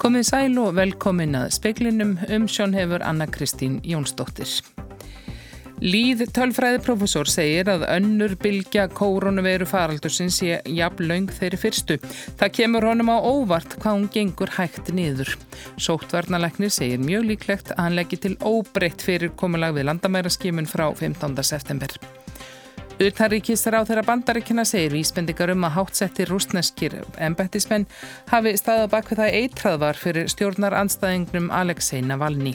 Komið sæl og velkomin að speiklinum um sjón hefur Anna Kristín Jónsdóttir. Líð tölfræðiprofessor segir að önnur bylgja koronaviru faraldursins sé jafn laung þeirri fyrstu. Það kemur honum á óvart hvað hún gengur hægt niður. Sóttvarnalegnir segir mjög líklegt að hann leggir til óbreytt fyrir komulag við landamæra skimun frá 15. september. Utanríkistar á þeirra bandaríkina segir vísbendingar um að hátsetti rúsneskir embættismenn hafi staðað bak við það eitrað var fyrir stjórnar anstæðingnum Alexei Navalny.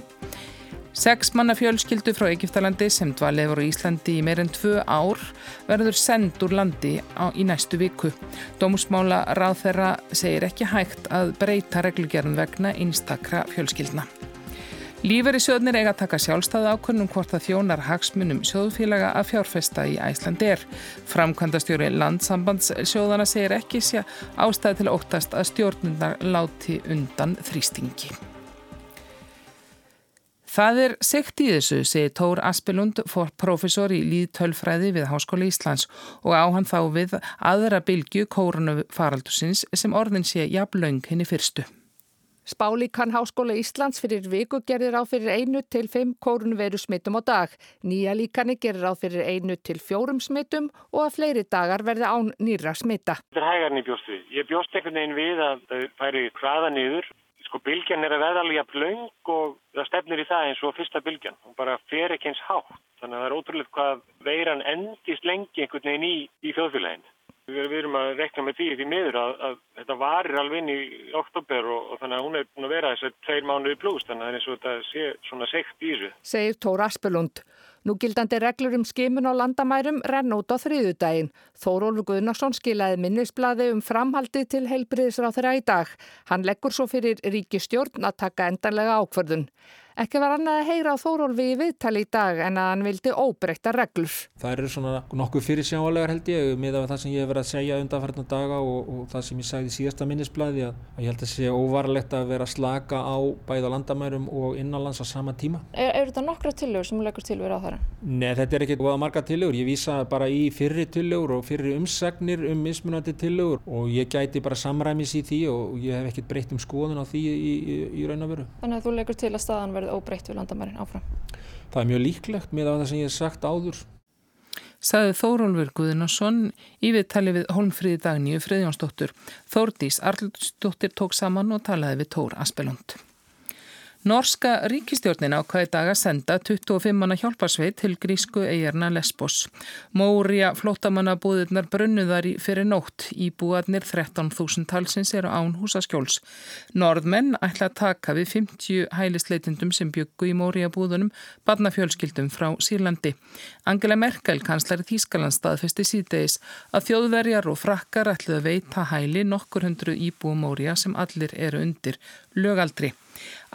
Seks manna fjölskyldu frá Egiptalandi sem dvalið voru í Íslandi í meirinn tvö ár verður send úr landi á, í næstu viku. Dómusmála ráð þeirra segir ekki hægt að breyta reglugjörn vegna einstakra fjölskyldna. Líferi sjóðnir eiga að taka sjálfstæði ákvörnum hvort það þjónar hagsmunum sjóðfélaga að fjárfesta í Æslandi er. Framkvæmdastjóri landsambandsjóðana segir ekki sé ástæði til að óttast að stjórnundar láti undan þrýstingi. Það er sekt í þessu, segir Tór Aspelund, professor í líðtölfræði við Háskóli Íslands og á hann þá við aðra bylgu kórunu-faraldusins sem orðin sé jafnlaung henni fyrstu. Spálíkan Háskóla Íslands fyrir viku gerir á fyrir einu til fimm kórunveru smittum á dag. Nýja líkani gerir á fyrir einu til fjórum smittum og að fleiri dagar verði án nýra smitta. Þetta er hægarni bjóst við. Ég bjóst einhvern veginn við að það færi hraða niður. Sko bylgjan er að veða alveg að blöng og það stefnir í það eins og fyrsta bylgjan. Hún bara fer ekki eins hátt. Þannig að það er ótrúlega hvað veiran endist lengi einhvern veginn í, í þjóðfélaginu. Við erum að rekna með því því miður að, að þetta varir alveg inn í oktober og, og þannig að hún er búin að vera þess að tveir mánuði pluss þannig að það er eins og þetta sé svona sekt í þessu. Segir Tór Aspelund. Nú gildandi reglur um skimun á landamærum renn út á þriðudaginn. Þórólfur Guðnarsson skilaði minnisbladi um framhaldi til heilbriðisráð þeirra í dag. Hann leggur svo fyrir ríkistjórn að taka endanlega ákvörðun. Ekki var annað að heyra á Þórólfi í viðtali í dag en að hann vildi óbreyta reglur. Það eru svona nokkuð fyrir sjálegar held ég með það sem ég hef verið að segja undanfærtna daga og, og það sem ég sagði í síðasta minnisblæði að, að ég held að sé óvarlegt að vera slaka á bæða landamærum og innanlands á sama tíma. Er, er þetta nokkra tillögur sem leggur til verið á það? Nei, þetta er ekki góða marga tillögur. Ég vísa bara í fyrri tillögur og fyrri umsagnir um mismunandi tillögur og ég gæti bara samræmis í því og ég hef ekkert breytt um skoðun verði óbreytt við landamærin áfram. Það er mjög líklegt með það sem ég hef sagt áður. Saði Þórólfur Guðinarsson í viðtali við Holmfríði Dagníu Friðjónsdóttur. Þórdís Arlsdóttir tók saman og talaði við Tór Aspelund. Norska ríkistjórnin ákvæði dag að senda 25 manna hjálparsveit til grísku eigjarna Lesbos. Mória flótamannabúðirnar brunnuðar í fyrir nótt. Íbúarnir 13.000 talsins eru án húsaskjóls. Norðmenn ætla að taka við 50 hælisleitindum sem byggu í Mória búðunum barnafjölskyldum frá Sýrlandi. Angela Merkel, kanslari Þýskaland, staðfesti síðdeis að þjóðverjar og frakkar ætluð að veita hæli nokkur hundru íbúi Mória sem allir eru undir lögaldri.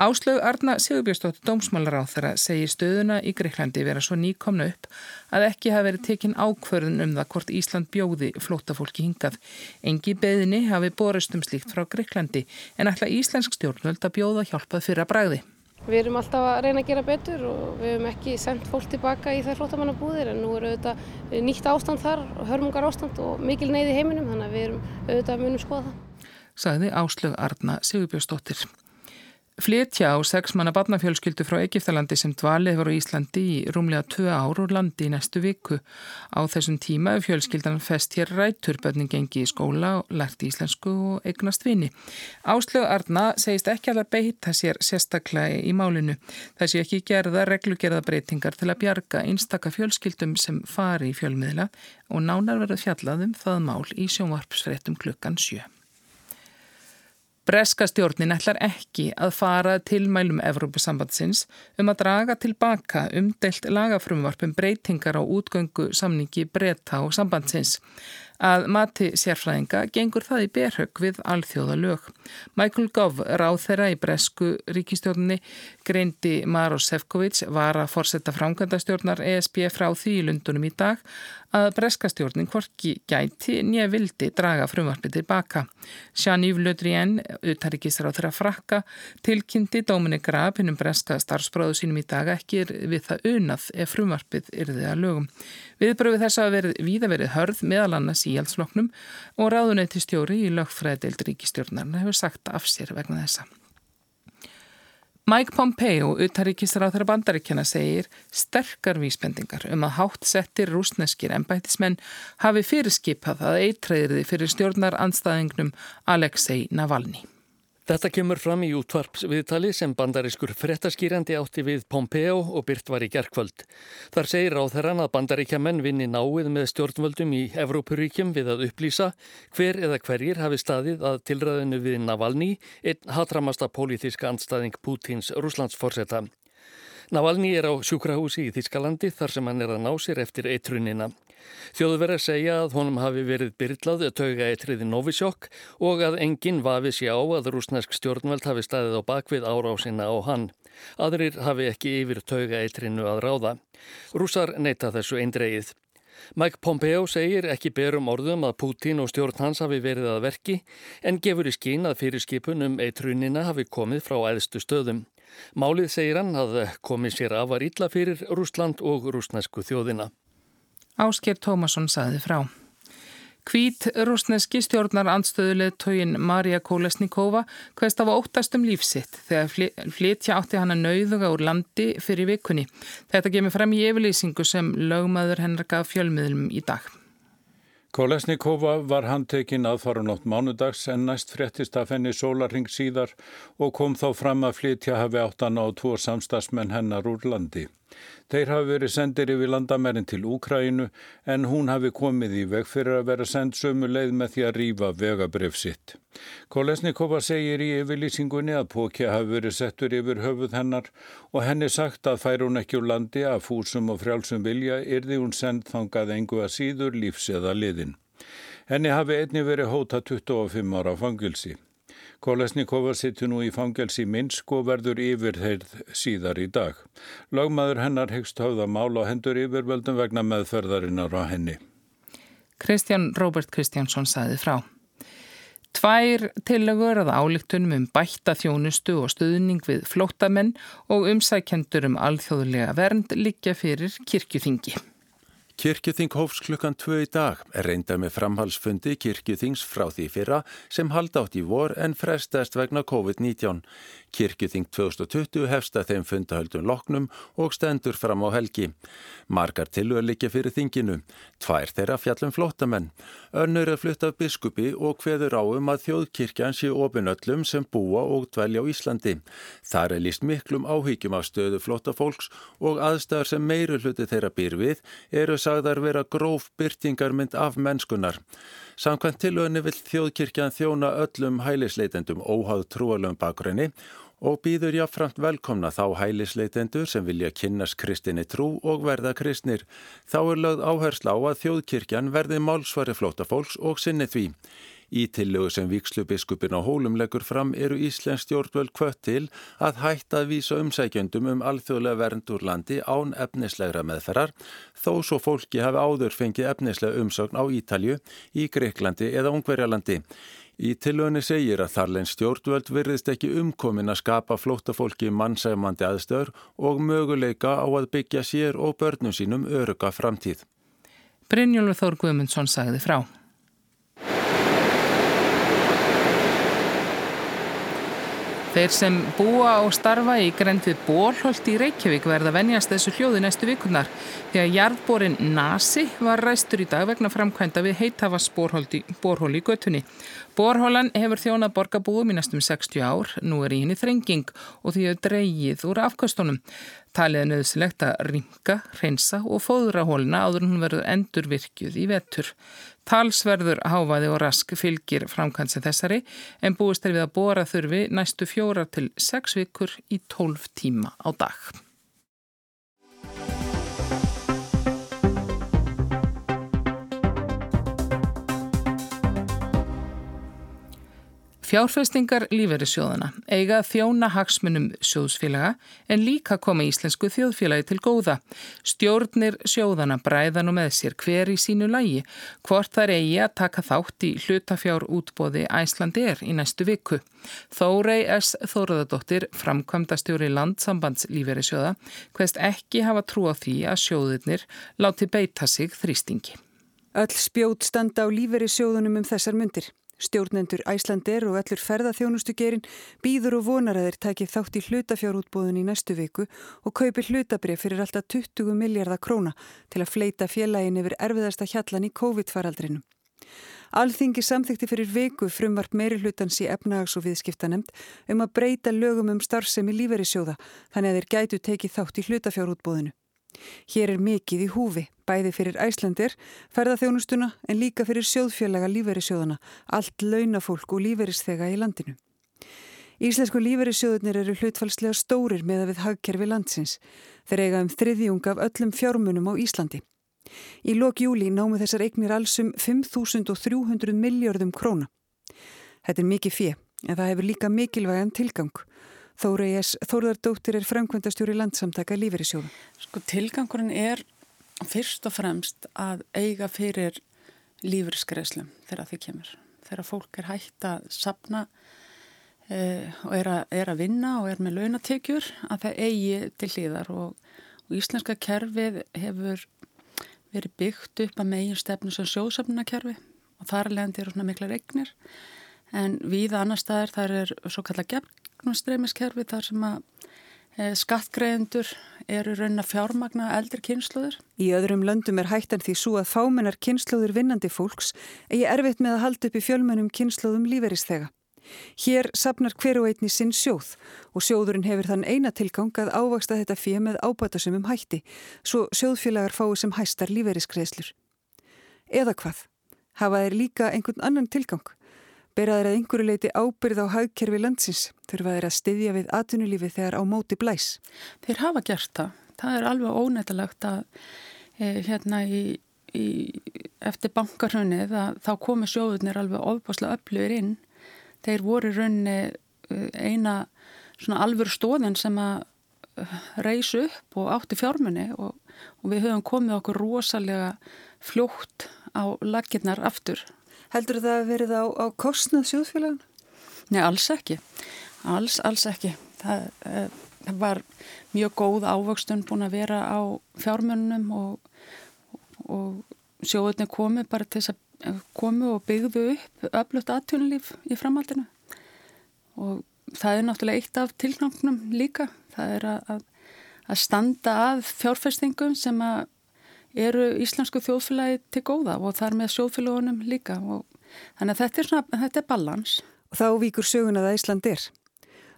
Áslög Arna Sigurbjörnsdóttir dómsmálar á þeirra segir stöðuna í Greiklandi vera svo nýkomna upp að ekki hafi verið tekinn ákvörðun um það hvort Ísland bjóði flótafólki hingað. Engi beðinni hafi borist um slíkt frá Greiklandi en ætla íslensk stjórnvöld að bjóða hjálpað fyrra bræði. Við erum alltaf að reyna að gera betur og við hefum ekki sendt fólk tilbaka í þær flótamannabúðir en nú eru auðvitað nýtt ástand þar, hörmungar ástand og mikil neyði heiminum þannig að við erum auðvitað munum skoða það. Sagði Áslög Arna Sigurbjörnsdóttir. Flétja á sex manna barnafjölskyldu frá Egiptalandi sem dvalið voru í Íslandi í rúmlega tvö ár og landi í næstu viku. Á þessum tíma er fjölskyldan fest hér rættur, börnin gengi í skóla lært íslensku og eignast vini. Áslögu Arna segist ekki að beita sér sérstaklega í málinu. Sé ekki gerða reglugerða breytingar til að bjarga einstaka fjölskyldum sem fari í fjölmiðla og nánar verið fjallaðum það mál í sjónvarpsfrettum klukkan sjö. Breska stjórnin ætlar ekki að fara til mælum Evrópusambandsins um að draga tilbaka umdelt lagafrumvarpum breytingar á útgöngu samningi breyta og sambandsins. Að mati sérfræðinga gengur það í berhögg við alþjóða lög. Michael Gove, ráð þeirra í Bresku ríkistjórnini, greindi Maros Sefcovic, var að forsetta framkvæmdastjórnar ESB frá því í Lundunum í dag að breskastjórnin hvorki gæti nýja vildi draga frumvarpið tilbaka. Jean-Yves Le Drian, utarikisar á þeirra frakka, tilkynnti Dominic Raab hinnum breska starfsbráðu sínum í dag ekki við það unað ef frumvarpið yrði að lögum. Viðbröfið þess að verið víða verið hörð meðal annars í hjálpsloknum og ráðuneyti stjóri í lögfræðdeild ríkistjórnarna hefur sagt af sér vegna þessa. Mike Pompeo, þeirra bandaríkjana, segir sterkar vísbendingar um að hátt settir rúsneskir ennbættismenn hafi fyrirskipað að eitræðirði fyrir stjórnar anstæðingnum Alexei Navalny. Þetta kemur fram í útvarpsviðtali sem bandarískur frettaskýrandi átti við Pompeo og byrt var í gerkvöld. Þar segir á þeirran að bandaríkjaman vinni náið með stjórnvöldum í Evrópuríkjum við að upplýsa hver eða hverjir hafi staðið að tilræðinu við Navalny, einn hatramasta pólítíska andstæðing Pútins rúslandsforsetta. Navalny er á sjúkrahúsi í Þískalandi þar sem hann er að ná sér eftir eitrunina. Þjóðverðar segja að honum hafi verið byrlað tauga eitriði Novisjokk og að enginn vafi sé á að rúsnesk stjórnveld hafi staðið á bakvið árásina á hann. Aðrir hafi ekki yfir tauga eitrinu að ráða. Rúsar neyta þessu eindreið. Mike Pompeo segir ekki berum orðum að Putin og stjórn hans hafi verið að verki en gefur í skín að fyrirskipun um eitrunina hafi komið frá æðstu stöðum. Málið segir hann að komið sér afar illa fyrir Rúsland og rúsnesku þjóðina. Ásker Tómasson saði frá. Kvít rúsneski stjórnar andstöðuleg tógin Marja Kolesnikova hverst af óttast um lífsitt þegar flytja átti hann að nauðuga úr landi fyrir vikunni. Þetta gemur fram í yfirlýsingu sem lögmaður hennar gaf fjölmiðlum í dag. Kolesnikova var handtekinn aðfarunótt mánudags en næst fréttist af henni sólarring síðar og kom þá fram að flytja hafi áttan á tvo samstagsmenn hennar úr landi. Þeir hafi verið sendir yfir landamærin til Úkrænu en hún hafi komið í veg fyrir að vera send sömu leið með því að rýfa vegabref sitt. Kolesnikova segir í yfirlýsingunni að Pókja hafi verið settur yfir höfuð hennar og henni sagt að fær hún ekki úr landi að fúsum og frjálsum vilja yrði hún send þangað engu að síður lífs eða liðin. Henni hafi einni verið hóta 25 ára fangilsi. Kolesnikova sittur nú í fangelsi Minsk og verður yfirheirð síðar í dag. Lagmaður hennar hegst höfða mál og hendur yfirvöldum vegna meðferðarinnar á henni. Kristján Róbert Kristjánsson saði frá. Tvær tillögur að álíktunum um bætta þjónustu og stuðning við flótamenn og umsækjendur um alþjóðlega vernd liggja fyrir kirkjuþingi. Kirkjuþing hófs klukkan 2 í dag er reyndar með framhalsfundi Kirkjuþings frá því fyrra sem halda átt í vor en frestast vegna COVID-19. Kirkjuþing 2020 hefst að þeim fundahöldum loknum og stendur fram á helgi. Margar tilur likja fyrir þinginu. Tvær þeirra fjallum flottamenn. Önnur er flutt af biskupi og hveður áum að þjóðkirkjan sé opinöllum sem búa og dvelja á Íslandi. Þar er líst miklum áhyggjum af stöðu flottafólks og aðstæðar sem meiru hluti þeirra býr við eru sagðar vera gróf byrtingarmynd af mennskunar. Samkvæmt tilöðinni vill þjóðkirkjan þjóna öllum hælisleitendum óháð trúalöfum bakgrunni og býður jáfnframt velkomna þá hælisleitendur sem vilja kynnast kristinni trú og verða kristnir. Þá er lögð áhersla á að þjóðkirkjan verði málsvari flótafólks og sinni því. Í tillögu sem Víkslubiskupin á hólum leggur fram eru Íslensk stjórnvöld kvött til að hætta að vísa umsækjöndum um alþjóðlega vernd úr landi án efnislegra meðferðar þó svo fólki hafi áður fengið efnislega umsögn á Ítalju, í Greiklandi eða Ungverjalandi. Í tilögni segir að þarlein stjórnvöld virðist ekki umkomin að skapa flóttafólki mannsæfmandi aðstöður og möguleika á að byggja sér og börnum sínum öruga framtíð. Brynjólfur Þór Guðmundsson sagði frá. Þeir sem búa og starfa í grendið Bórholt í Reykjavík verða venjast þessu hljóði næstu vikunar því að jarðbórin Nasi var ræstur í dag vegna framkvæmda við heitafas bórhól í göttunni. Bórhólan hefur þjónað borgarbúum í næstum 60 ár, nú er í henni þrenging og því hefur dreyið úr afkastunum. Talið er nöðsilegt að ringa, hreinsa og fóðra hóluna áður hún verður endur virkjuð í vetur. Talsverður háfaði og rask fylgir framkvæmst þessari en búist er við að bóra þurfi næstu fjóra til sex vikur í tólf tíma á dag. Fjárfestingar lífeyrissjóðana eiga þjóna hagsmunum sjóðsfélaga en líka koma íslensku þjóðfélagi til góða. Stjórnir sjóðana bræðan og með sér hver í sínu lægi hvort þar eigi að taka þátt í hlutafjár útbóði Æslandi er í næstu viku. Þórei S. Þóruðadóttir, framkvæmdastjóri landsambands lífeyrissjóða, hverst ekki hafa trú á því að sjóðirnir láti beita sig þrýstingi. Öll spjót standa á lífeyrissjóðunum um þessar myndir. Stjórnendur Æslandir og allur ferðarþjónustugerin býður og vonar að þeir taki þátt í hlutafjárútbóðun í næstu viku og kaupi hlutabrið fyrir alltaf 20 miljardar króna til að fleita félagin yfir erfiðasta hjallan í COVID-faraldrinum. Alþingi samþykti fyrir viku frumvart meiri hlutans í efnahags- og viðskiptanemnd um að breyta lögum um starfsemi lífeyrissjóða þannig að þeir gætu tekið þátt í hlutafjárútbóðinu. Hér er mikið í húfi, bæði fyrir æslandir, ferðarþjónustuna en líka fyrir sjóðfélaga lífeyrissjóðana, allt launafólk og lífeyrisþega í landinu. Íslensku lífeyrissjóðunir eru hlutfalslega stórir með að við hagkerfi landsins. Þeir eiga um þriðjung af öllum fjármunum á Íslandi. Í lok júli námu þessar eignir allsum 5.300 miljardum króna. Þetta er mikið fjö, en það hefur líka mikilvægan tilgang. Þóraðis Þórðardóttir er framkvæmdastjóri landsamtaka lífeyrissjóða. Sko tilgangurinn er fyrst og fremst að eiga fyrir lífeyrisgreðslum þegar því kemur. Þegar fólk er hægt að sapna eh, og er að, er að vinna og er með launatekjur að það eigi til hlýðar og, og íslenska kerfið hefur verið byggt upp að megin stefnu sem sjóðsafnunakerfi og þar leðandi eru svona mikla regnir en við annar staðar þar er svo kalla gefn gegnumstreymiskerfi þar sem að e, skattgreðendur eru raun að fjármagna eldri kynsluður. Í öðrum löndum er hættan því svo að fámennar kynsluður vinnandi fólks eigi erfitt með að halda upp í fjölmennum kynsluðum líferistega. Hér sapnar hver og einni sinn sjóð og sjóðurinn hefur þann eina tilgang að ávaksta þetta fyrir með ábætasumum hætti svo sjóðfélagar fái sem hæstar líferiskreðslur. Eða hvað? Hafa þeir líka einhvern annan tilgang? Beraður að einhverju leiti ábyrð á haugkerfi landsins þurfa þeir að styðja við atvinnulífi þegar á móti blæs? Þeir hafa gert það. Það er alveg ónættilegt að e, hérna í, í, eftir bankarhönnið þá komi sjóðunir alveg ofbáslega öflugir inn. Þeir voru raunni e, eina svona alvöru stóðin sem að e, reysu upp og átti fjármunni og, og við höfum komið okkur rosalega fljótt á laginnar aftur Heldur það að verið á, á kostnað sjóðfélagun? Nei, alls ekki. Alls, alls ekki. Það, eh, það var mjög góð ávöxtun búin að vera á fjármönnum og, og sjóðunni komi bara til þess að eh, komi og byggðu upp öflutt aðtjónulíf í framhaldinu. Og það er náttúrulega eitt af tilknáknum líka. Það er að, að standa að fjárfestingum sem að eru íslensku þjóðfélagi til góða og þar með sjóðfélagunum líka og þannig að þetta er, svona, þetta er balans. Þá víkur sögun að Ísland er.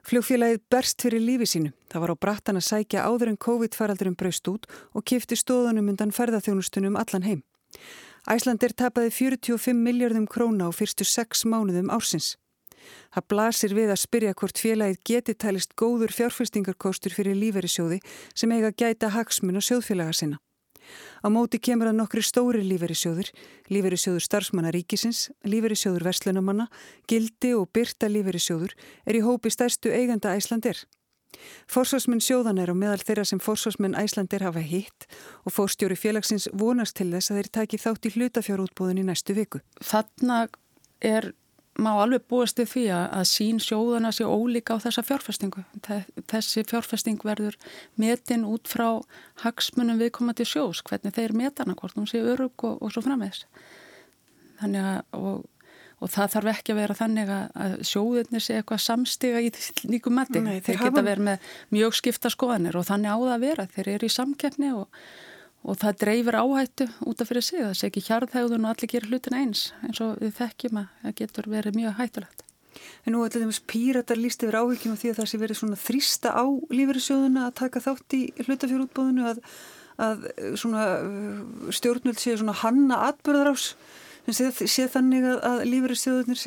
Fljófélagið berst fyrir lífi sínu. Það var á brattan að sækja áður en COVID-faraldurum braust út og kifti stóðunum undan ferðarþjónustunum allan heim. Æslandir tapaði 45 miljardum króna á fyrstu sex mánuðum ársins. Það blasir við að spyrja hvort félagið geti tælist góður fjárfestingarkostur fyrir líferisjóði sem eiga gæta hagsmun og sjóðfélaga sinna. Á móti kemur að nokkri stóri líferisjóður, líferisjóður starfsmanna ríkisins, líferisjóður verslunamanna, gildi og byrta líferisjóður er í hópi stærstu eiganda Æslandir. Forsvarsmenn sjóðan er á meðal þeirra sem forsvarsmenn Æslandir hafa hitt og fórstjóri félagsins vonast til þess að þeir taki þátt í hlutafjárútbúðin í næstu viku. Þarna er má alveg búast við því að sín sjóðana sé ólíka á þessa fjárfestingu. Þessi fjárfesting verður metin út frá hagsmunum viðkomandi sjós, hvernig þeir metana, hvort hún sé örug og, og svo framvegs. Þannig að, og, og það þarf ekki að vera þannig að sjóðinni sé eitthvað samstiga í líkum mati. Nei, þeir, þeir geta verið með mjög skipta skoðanir og þannig á það að vera. Þeir eru í samkeppni og og það dreifir áhættu út af fyrir sig. Það sé ekki hjarðhægðun og allir gerir hlutin eins eins og við þekkjum að það getur verið mjög hættulegt. En nú allir þeimast píratar líst yfir áhyggjum því að það sé verið svona þrýsta á lífeyrissjóðuna að taka þátt í hlutafjörútbóðinu að, að svona uh, stjórnvöld sé svona hanna atbyrðarás sé, sé þannig að lífeyrissjóðunir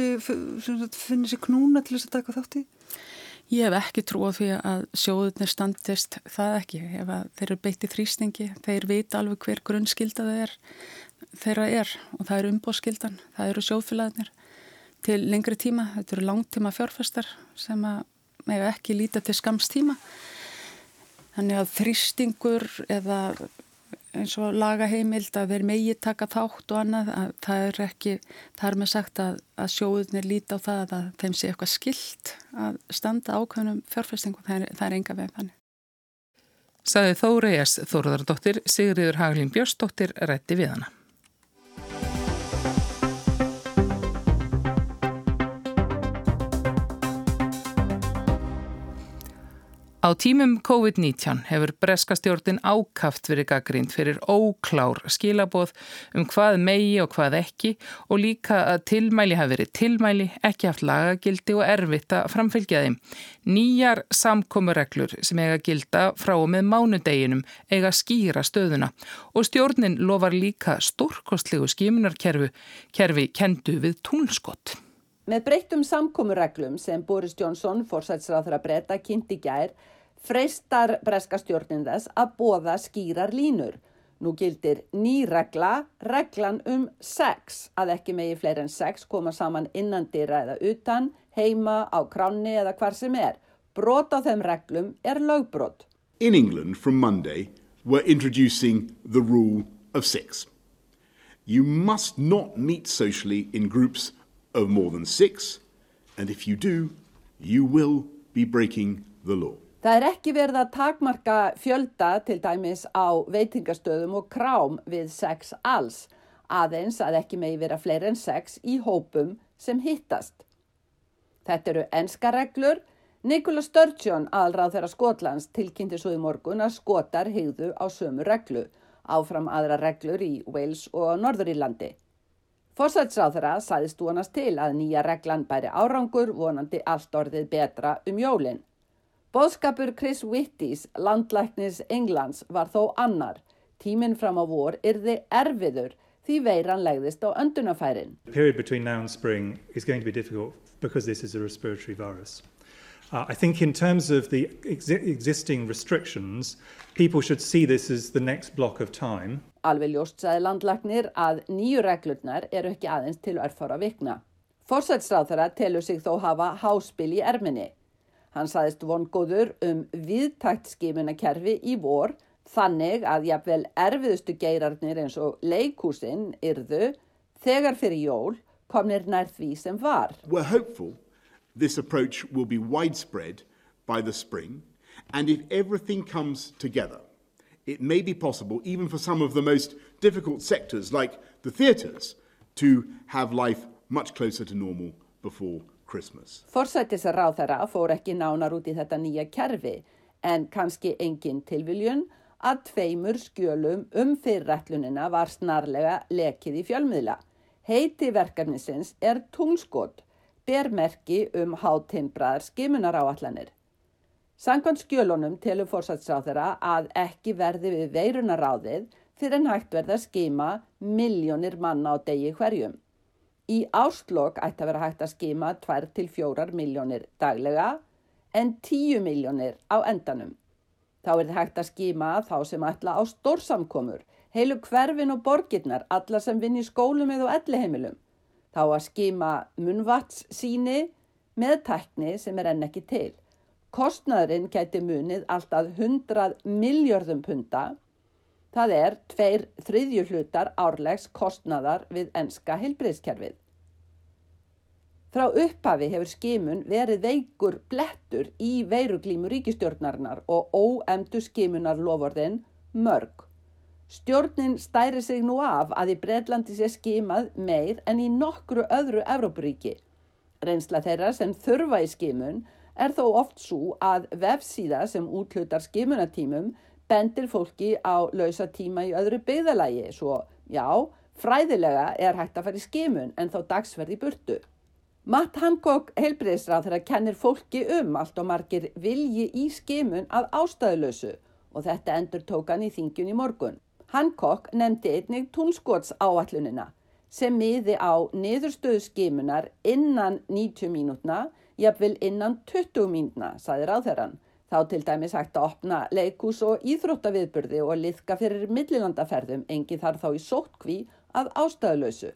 finnir sér knúna til þess að taka þátt í Ég hef ekki trú á því að sjóðunir standist það ekki. Ef þeir eru beitt í þrýstingi, þeir vita alveg hver grunnskilda það er, þeirra er og það eru umbóðskildan, það eru sjóðfélagarnir til lengri tíma. Þetta eru langtíma fjárfestar sem að ekki líta til skamstíma. Þannig að þrýstingur eða eins og lagaheimild að þeir megi taka þátt og annað það er ekki, það er með sagt að, að sjóðunir líti á það að þeim sé eitthvað skilt að standa ákveðnum fjárfestingum, það það er enga veginn. Saði Þóri S. Þóruðardóttir, Sigriður Haglín Björnsdóttir rætti við hana. Á tímum COVID-19 hefur breskastjórnin ákaft verið gaggrínd fyrir óklár skilaboð um hvað megi og hvað ekki og líka að tilmæli hafi verið tilmæli, ekki haft lagagildi og erfitt að framfylgja þeim. Nýjar samkomureglur sem eiga gilda frá og með mánudeginum eiga skýra stöðuna og stjórnin lofar líka stórkostlegu skimunarkerfi kerfi kendu við túnskott. Með breyttum samkomureglum sem Boris Johnson, fórsætsráður að breyta, kynnti gær freistar breska stjórnin þess að bóða skýrar línur. Nú gildir ný regla, reglan um sex, að ekki megi fleiri en sex koma saman innan dýra eða utan, heima, á kráni eða hvar sem er. Brot á þeim reglum er lögbrot. In England from Monday we're introducing the rule of six. You must not meet socially in groups of more than six and if you do, you will be breaking the law. Það er ekki verið að takmarka fjölda til dæmis á veitingastöðum og krám við sex alls, aðeins að ekki megi vera fleiri en sex í hópum sem hittast. Þetta eru enska reglur. Nikola Sturgeon, aðalráð þeirra Skotlands, tilkynnti svo í morgun að skotar hegðu á sömu reglu, áfram aðra reglur í Wales og Norðurílandi. Forsætsráð þeirra sæðist vonast til að nýja reglan bæri árangur vonandi allt orðið betra um jólinn. Bóðskapur Chris Whitties, landlæknis Englands, var þó annar. Tíminn fram á vor yrði erfiður því veiran legðist á öndunafærin. The period between now and spring is going to be difficult because this is a respiratory virus. Uh, I think in terms of the ex existing restrictions, people should see this as the next block of time. Alveg ljóst sagði landlæknir að nýju reglurnar eru ekki aðeins til örfara vikna. Forsætsráð þeirra telur sig þó hafa háspil í erminni. Hann saðist vongóður um viðtækt skimunakerfi í vor þannig að jafnvel erfiðustu geirarnir eins og leikúsin yrðu þegar fyrir jól komnir nær því sem var. We're hopeful this approach will be widespread by the spring and if everything comes together it may be possible even for some of the most difficult sectors like the theatres to have life much closer to normal before Forsættisar ráð þeirra fór ekki nánar út í þetta nýja kerfi en kannski engin tilviljun að tveimur skjölum um fyrirrætlunina var snarlega lekið í fjölmiðla. Heiti verkefnisins er tungskot, bermerki um hátimbraðar skimunar áallanir. Sankant skjölunum telur forsættisráð þeirra að ekki verði við veirunaráðið fyrir en hægt verða skima miljónir manna á degi hverjum. Í áslokk ætti að vera hægt að skima 2-4 miljónir daglega en 10 miljónir á endanum. Þá er þetta hægt að skima þá sem ætla á stórsamkomur, heilu hverfin og borgirnar, alla sem vinn í skólum eða elliheimilum. Þá að skima munvats síni með tækni sem er enn ekki til. Kostnaðurinn gæti munið alltaf 100 miljörðum punta Það er tveir þriðju hlutar árlegs kostnaðar við enska heilbreyðskerfið. Frá upphafi hefur skimun verið veikur blettur í veiruglímu ríkistjórnarinnar og óemdu skimunar lofordin mörg. Stjórnin stæri sig nú af að í Breitlandi sé skimað meir en í nokkru öðru Evrópuríki. Reynsla þeirra sem þurfa í skimun er þó oft svo að vefsíða sem útlutar skimunatímum bendir fólki á lausa tíma í öðru byggðalagi svo já, fræðilega er hægt að fara í skimun en þá dagsverði burtu. Matt Hancock heilbreyðsrað þegar kennir fólki um allt og margir vilji í skimun að ástæðulösu og þetta endur tókan í þingjun í morgun. Hancock nefndi einnig túnskots áallunina sem miði á niðurstöðu skimunar innan 90 mínútna, jafnvel innan 20 mínútna, saði ráðherran. Þá til dæmis hægt að opna leikús og íþróttaviðburði og liðka fyrir millilandaferðum engi þar þá í sótkví að ástæðulösu.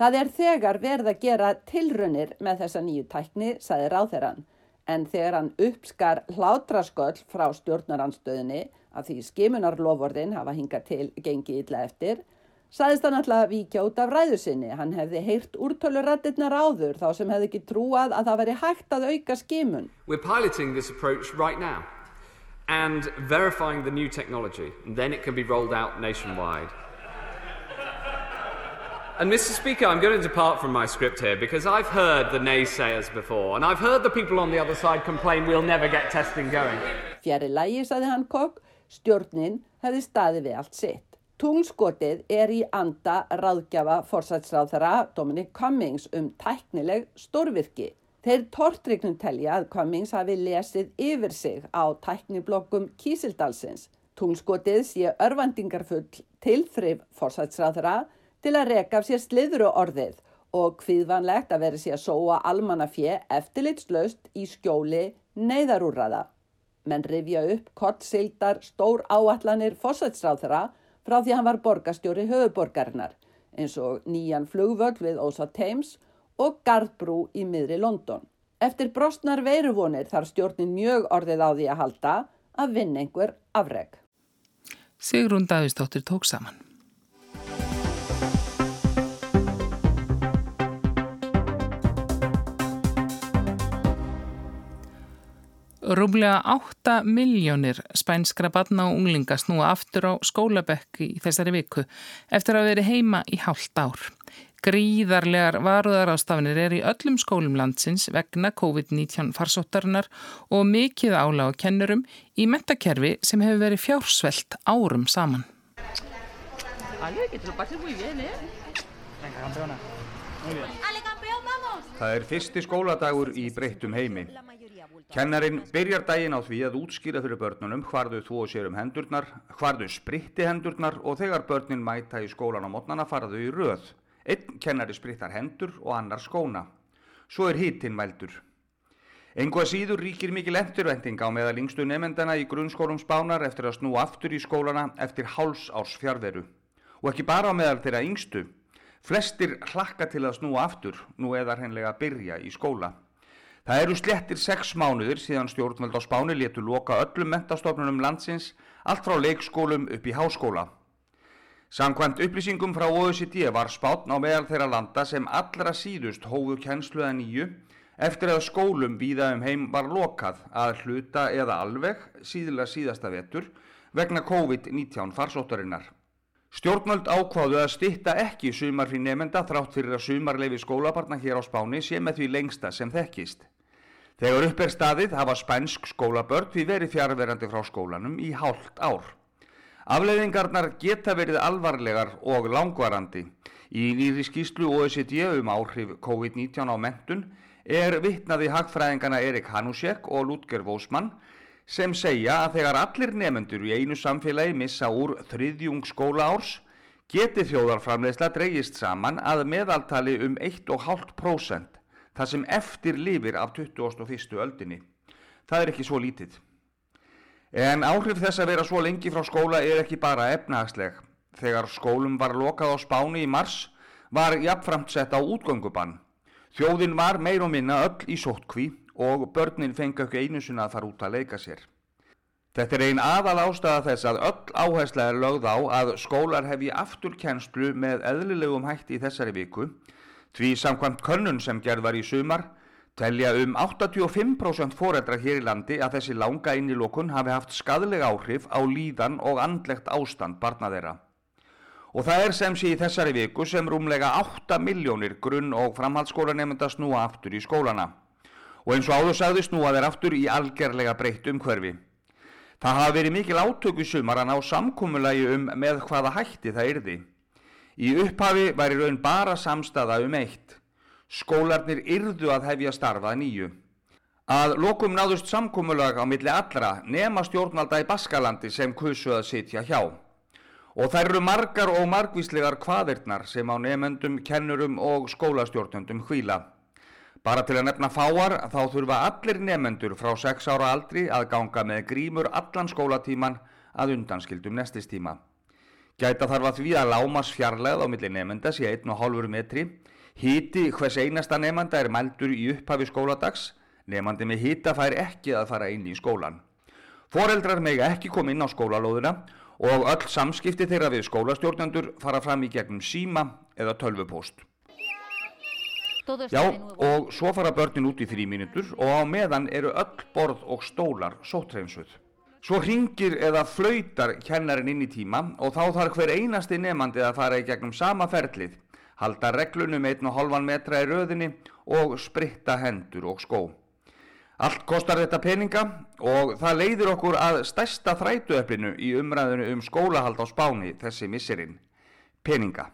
Það er þegar verð að gera tilrunir með þessa nýju tækni, saði ráþeran, en þegar hann uppskar hlátrasköll frá stjórnaranstöðinni að því skimunarlofordin hafa hingað til gengi illa eftir, Sæðist hann alltaf að víkja út af ræðu sinni. Hann hefði heyrt úrtölurættirnar áður þá sem hefði ekki trúað að það veri hægt að auka skimun. We're piloting this approach right now and verifying the new technology and then it can be rolled out nationwide. And Mr Speaker, I'm going to depart from my script here because I've heard the naysayers before and I've heard the people on the other side complain we'll never get testing going. Fjari lægi, saði Hancock, stjórnin hefði staði við allt sitt. Tungskotið er í anda ráðgjafa forsætsráðara Dominic Cummings um tæknileg stórvirki. Þeir tortrygnum telja að Cummings hafi lesið yfir sig á tækniblokkum Kísildalsins. Tungskotið sé örvandingarfull tilþrif forsætsráðara til að reka af sér sliðru orðið og hviðvanlegt að veri sér að sóa almannafjö eftirlitslaust í skjóli neyðarúrraða. Menn rifja upp kortsildar stór áallanir fósætsráðra frá því hann var borgastjóri höfuborgarinnar eins og nýjan flugvöld við Ósa Thames og Gardbrú í miðri London. Eftir brostnar veiruvonir þarf stjórnin mjög orðið á því að halda að vinna einhver afreg. Sigrun Davísdóttir tók saman. Rúmlega 8 miljónir spænskra barna og unglinga snúa aftur á skólabekki í þessari viku eftir að veri heima í hálft ár. Gríðarlegar varuðarástafinir er í öllum skólum landsins vegna COVID-19 farsóttarinnar og mikið ála á kennurum í metakerfi sem hefur verið fjársvelt árum saman. Það er fyrsti skóladagur í breyttum heimi. Kennarin byrjar daginn á því að útskýra fyrir börnunum hvar þau þúa sér um hendurnar, hvar þau spritti hendurnar og þegar börnin mæta í skólan á mótnana fara þau í röð. Einn kennari sprittar hendur og annar skóna. Svo er hittinn mældur. Engu að síður ríkir mikil eftirvending á meðal yngstu nefendana í grunnskólum spánar eftir að snú aftur í skólana eftir háls árs fjárveru. Og ekki bara á meðal þeirra yngstu. Flestir hlakka til að snúa aftur, nú eða hreinlega byrja í skóla. Það eru slettir sex mánuðir síðan stjórnvöld á Spáni letu loka öllum mentastofnunum landsins allt frá leikskólum upp í háskóla. Samkvæmt upplýsingum frá OECD var Spán á meðal þeirra landa sem allra síðust hófu kennsluða nýju eftir að skólum víða um heim var lokað að hluta eða alveg síðilega síðasta vetur vegna COVID-19 farsóttarinnar. Stjórnvöld ákváðu að stitta ekki sumarfrí nefnda þrátt fyrir að sumarleifi skólabarna hér á Spáni sé með því lengsta sem þekkist. Þegar upp er staðið hafa spænsk skólabörn því verið fjárverandi frá skólanum í hálft ár. Afleiðingarnar geta verið alvarlegar og langvarandi. Í nýri skýslu OECD um áhrif COVID-19 á mentun er vittnaði hagfræðingana Erik Hanusek og Ludger Vosmann sem segja að þegar allir nefnendur í einu samfélagi missa úr þriðjung skóla árs geti þjóðarframleysla dreyist saman að meðaltali um 1,5% það sem eftir lifir af 21. öldinni. Það er ekki svo lítið. En áhrif þess að vera svo lengi frá skóla er ekki bara efnahagsleg. Þegar skólum var lokað á spáni í mars var jafnframt sett á útgöngubann. Þjóðin var meir og minna öll í sótkví og börnin fengi ekki einu sinna að fara út að leika sér. Þetta er einn aðal ástæða þess að öll áhersla er lögð á að skólar hef í afturkennslu með eðlilegum hætti í þessari viku Því samkvæmt könnun sem gerð var í sumar telja um 85% foreldra hér í landi að þessi langa innilokun hafi haft skadleg áhrif á líðan og andlegt ástand barna þeirra. Og það er sem sé í þessari viku sem rúmlega 8 miljónir grunn- og framhaldsskólanemynda snúa aftur í skólana. Og eins og áður sagði snúa þeir aftur í algerlega breytt umhverfi. Það hafa verið mikil átök í sumar að ná samkúmulagi um með hvaða hætti það yrði. Í upphafi væri raun bara samstaða um eitt. Skólarnir yrðu að hefja starfað nýju. Að lokum náðust samkómulag á milli allra nema stjórnvalda í Baskalandi sem kusu að sitja hjá. Og þær eru margar og margvíslegar hvaðirnar sem á nefnendum, kennurum og skólastjórnendum hvíla. Bara til að nefna fáar þá þurfa allir nefnendur frá 6 ára aldri að ganga með grímur allan skólatíman að undanskildum nestistíma. Gæta þarf að því að lámas fjarlæð á milli nefnda sé 1,5 metri. Híti hvers einasta nefnda er mældur í upphafi skóladags. Nefnandi með hýta fær ekki að fara inn í skólan. Foreldrar mega ekki koma inn á skólalóðina og öll samskipti þeirra við skólastjórnendur fara fram í gegnum síma eða tölvupóst. Já, og svo fara börnin út í þrjí mínutur og á meðan eru öll borð og stólar sóttreinsuð. Svo ringir eða flautar kennarinn inn í tíma og þá þarf hver einasti nefandi að fara í gegnum sama ferlið, halda reglunum einn og halvan metra í röðinni og spritta hendur og skó. Allt kostar þetta peninga og það leiðir okkur að stærsta þrætuöflinu í umræðinu um skólahald á spáni þessi misserinn. Peninga.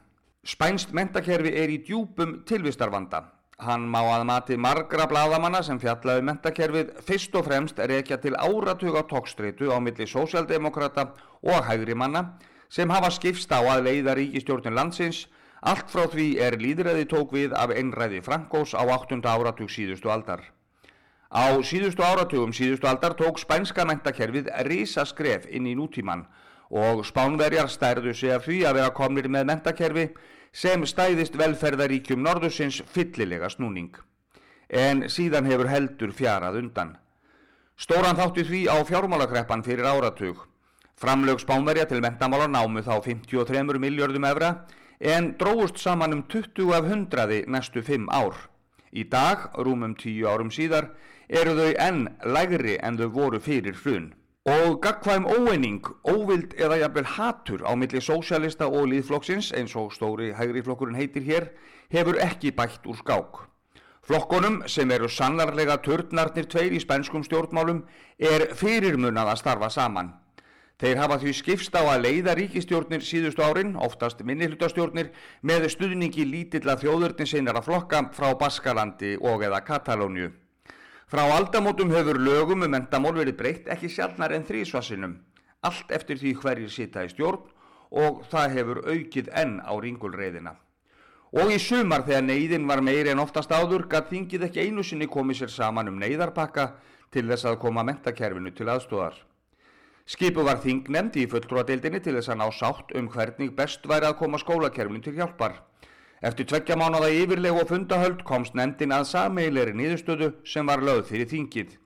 Spænst mentakerfi er í djúpum tilvistarvanda. Hann má að mati margra bladamanna sem fjallaði um mentakerfið fyrst og fremst reykja til áratuga tókstreitu á milli sósjaldemokrata og hægri manna sem hafa skipst á að leiða ríkistjórnum landsins allt frá því er líðræði tók við af einræði Frankós á 8. áratug síðustu aldar. Á síðustu áratugum síðustu aldar tók spænska mentakerfið risa skref inn í nútíman og spánverjar stærðu sig af því að vera komnir með mentakerfi sem stæðist velferðaríkjum norðusins fyllilega snúning. En síðan hefur heldur fjarað undan. Stóran þátti því á fjármálakreppan fyrir áratug. Framlög spánverja til mentamála námu þá 53 miljardum evra en dróust saman um 20 af 100 næstu 5 ár. Í dag, rúmum 10 árum síðar, eru þau enn lægri en þau voru fyrir hrun. Og gagkvæm óeining, óvild eða jafnvel hatur á milli sósjalista og líðflokksins, eins og stóri hægri flokkurinn heitir hér, hefur ekki bætt úr skák. Flokkonum, sem eru sannarlega törnarnir tveir í spenskum stjórnmálum, er fyrirmunað að starfa saman. Þeir hafa því skipst á að leiða ríkistjórnir síðustu árin, oftast minnihlutastjórnir, með stuðningi lítilla þjóðurni sinara flokka frá Baskalandi og eða Katalóniu. Frá aldamótum hefur lögum um mentamól verið breytt ekki sjálfnar en þrísvarsinum, allt eftir því hverjir sita í stjórn og það hefur aukið enn á ringulreiðina. Og í sumar þegar neyðin var meiri en oftast áður gætt þingið ekki einu sinni komið sér saman um neyðarpakka til þess að koma mentakerfinu til aðstóðar. Skipu var þing nefndi í fulltrúadeildinni til þess að ná sátt um hvernig best væri að koma skólakerfinu til hjálpar. Eftir tveggja mánuða yfirlegu og fundahöld komst nefndin að sameileri niðurstöðu sem var lögð fyrir þingið.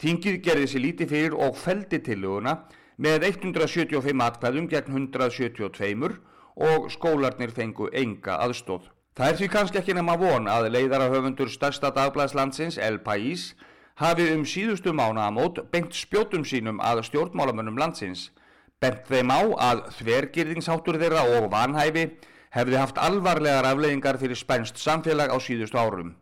Þingið gerði sér lítið fyrir og feldi tillöguna með 175 atkvæðum gegn 172 og skólarnir fengu enga aðstóð. Það er því kannski ekki nema von að leiðarahöfundur stærsta dagblæðslandsins El País hafi um síðustu mánuðamót bengt spjótum sínum að stjórnmálamönnum landsins, bent þeim á að þvergirðingsháttur þeirra og vanhæfi hefði haft alvarlegar afleiðingar fyrir spænst samfélag á síðustu árum.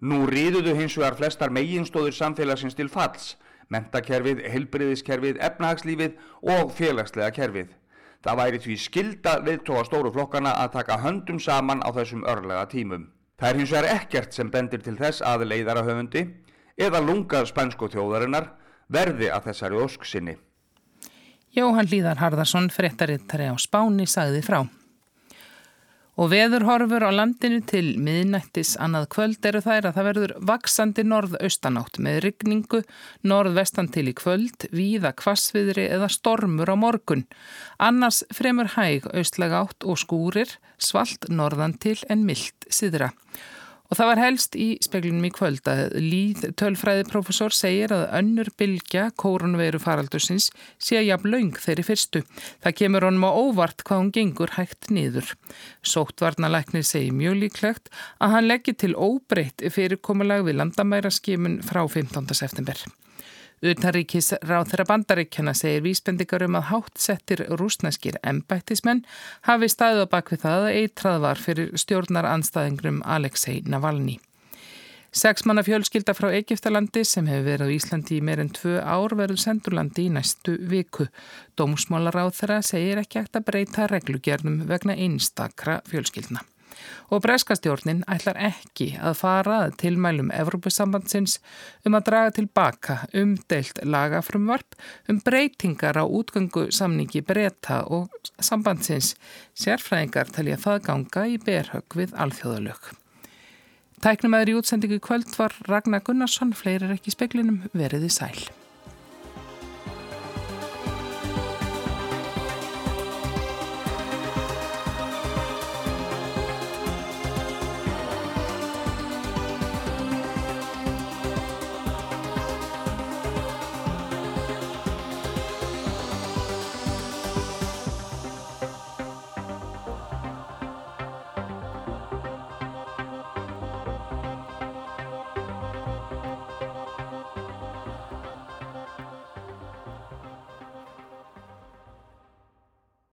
Nú ríðuðu hins vegar flestar meginstóður samfélagsins til falls, mentakerfið, helbriðiskerfið, efnahagslífið og félagslega kerfið. Það væri því skilda viðtóa stóru flokkana að taka höndum saman á þessum örlega tímum. Það er hins vegar ekkert sem bendir til þess að leiðarahöfundi eða lungar spænsku þjóðarinnar verði að þessari ósk sinni. Jóhann Líðar Harðarsson, fréttarittari á Spáni, sagði frá. Og veðurhorfur á landinu til miðnættis annað kvöld eru þær að það verður vaksandi norðaustanátt með rigningu norðvestan til í kvöld, víða kvassviðri eða stormur á morgun. Annars fremur hæg austlega átt og skúrir, svalt norðan til en myllt siðra. Og það var helst í speglunum í kvöld að Líð tölfræðiprofessor segir að önnur bylgja kórunveru faraldursins sé að jafn laung þeirri fyrstu. Það kemur honum á óvart hvað hún gengur hægt niður. Sóttvarnalæknir segir mjög líklegt að hann leggir til óbreytt fyrirkomulag við landamæra skimun frá 15. september. Utanríkis ráð þeirra bandaríkjana segir vísbendingar um að háttsettir rúsneskir embættismenn hafi staðið á bakvið það að eitrað var fyrir stjórnar anstæðingrum Alexei Navalny. Seksmanna fjölskylda frá Egiptalandi sem hefur verið á Íslandi í meirinn tvö ár verður sendurlandi í næstu viku. Dómsmálaráð þeirra segir ekki ekkert að breyta reglugjörnum vegna einstakra fjölskyldna og breskastjórnin ætlar ekki að fara að tilmælum Evrópusambandsins um að draga tilbaka umdeilt lagafrumvarp um breytingar á útgöngu samningi breyta og sambandsins sérfræðingar talja það ganga í berhögg við alþjóðalög. Tæknum aður í útsendingu kvöld var Ragnar Gunnarsson, fleirir ekki speklinum, veriði sæl.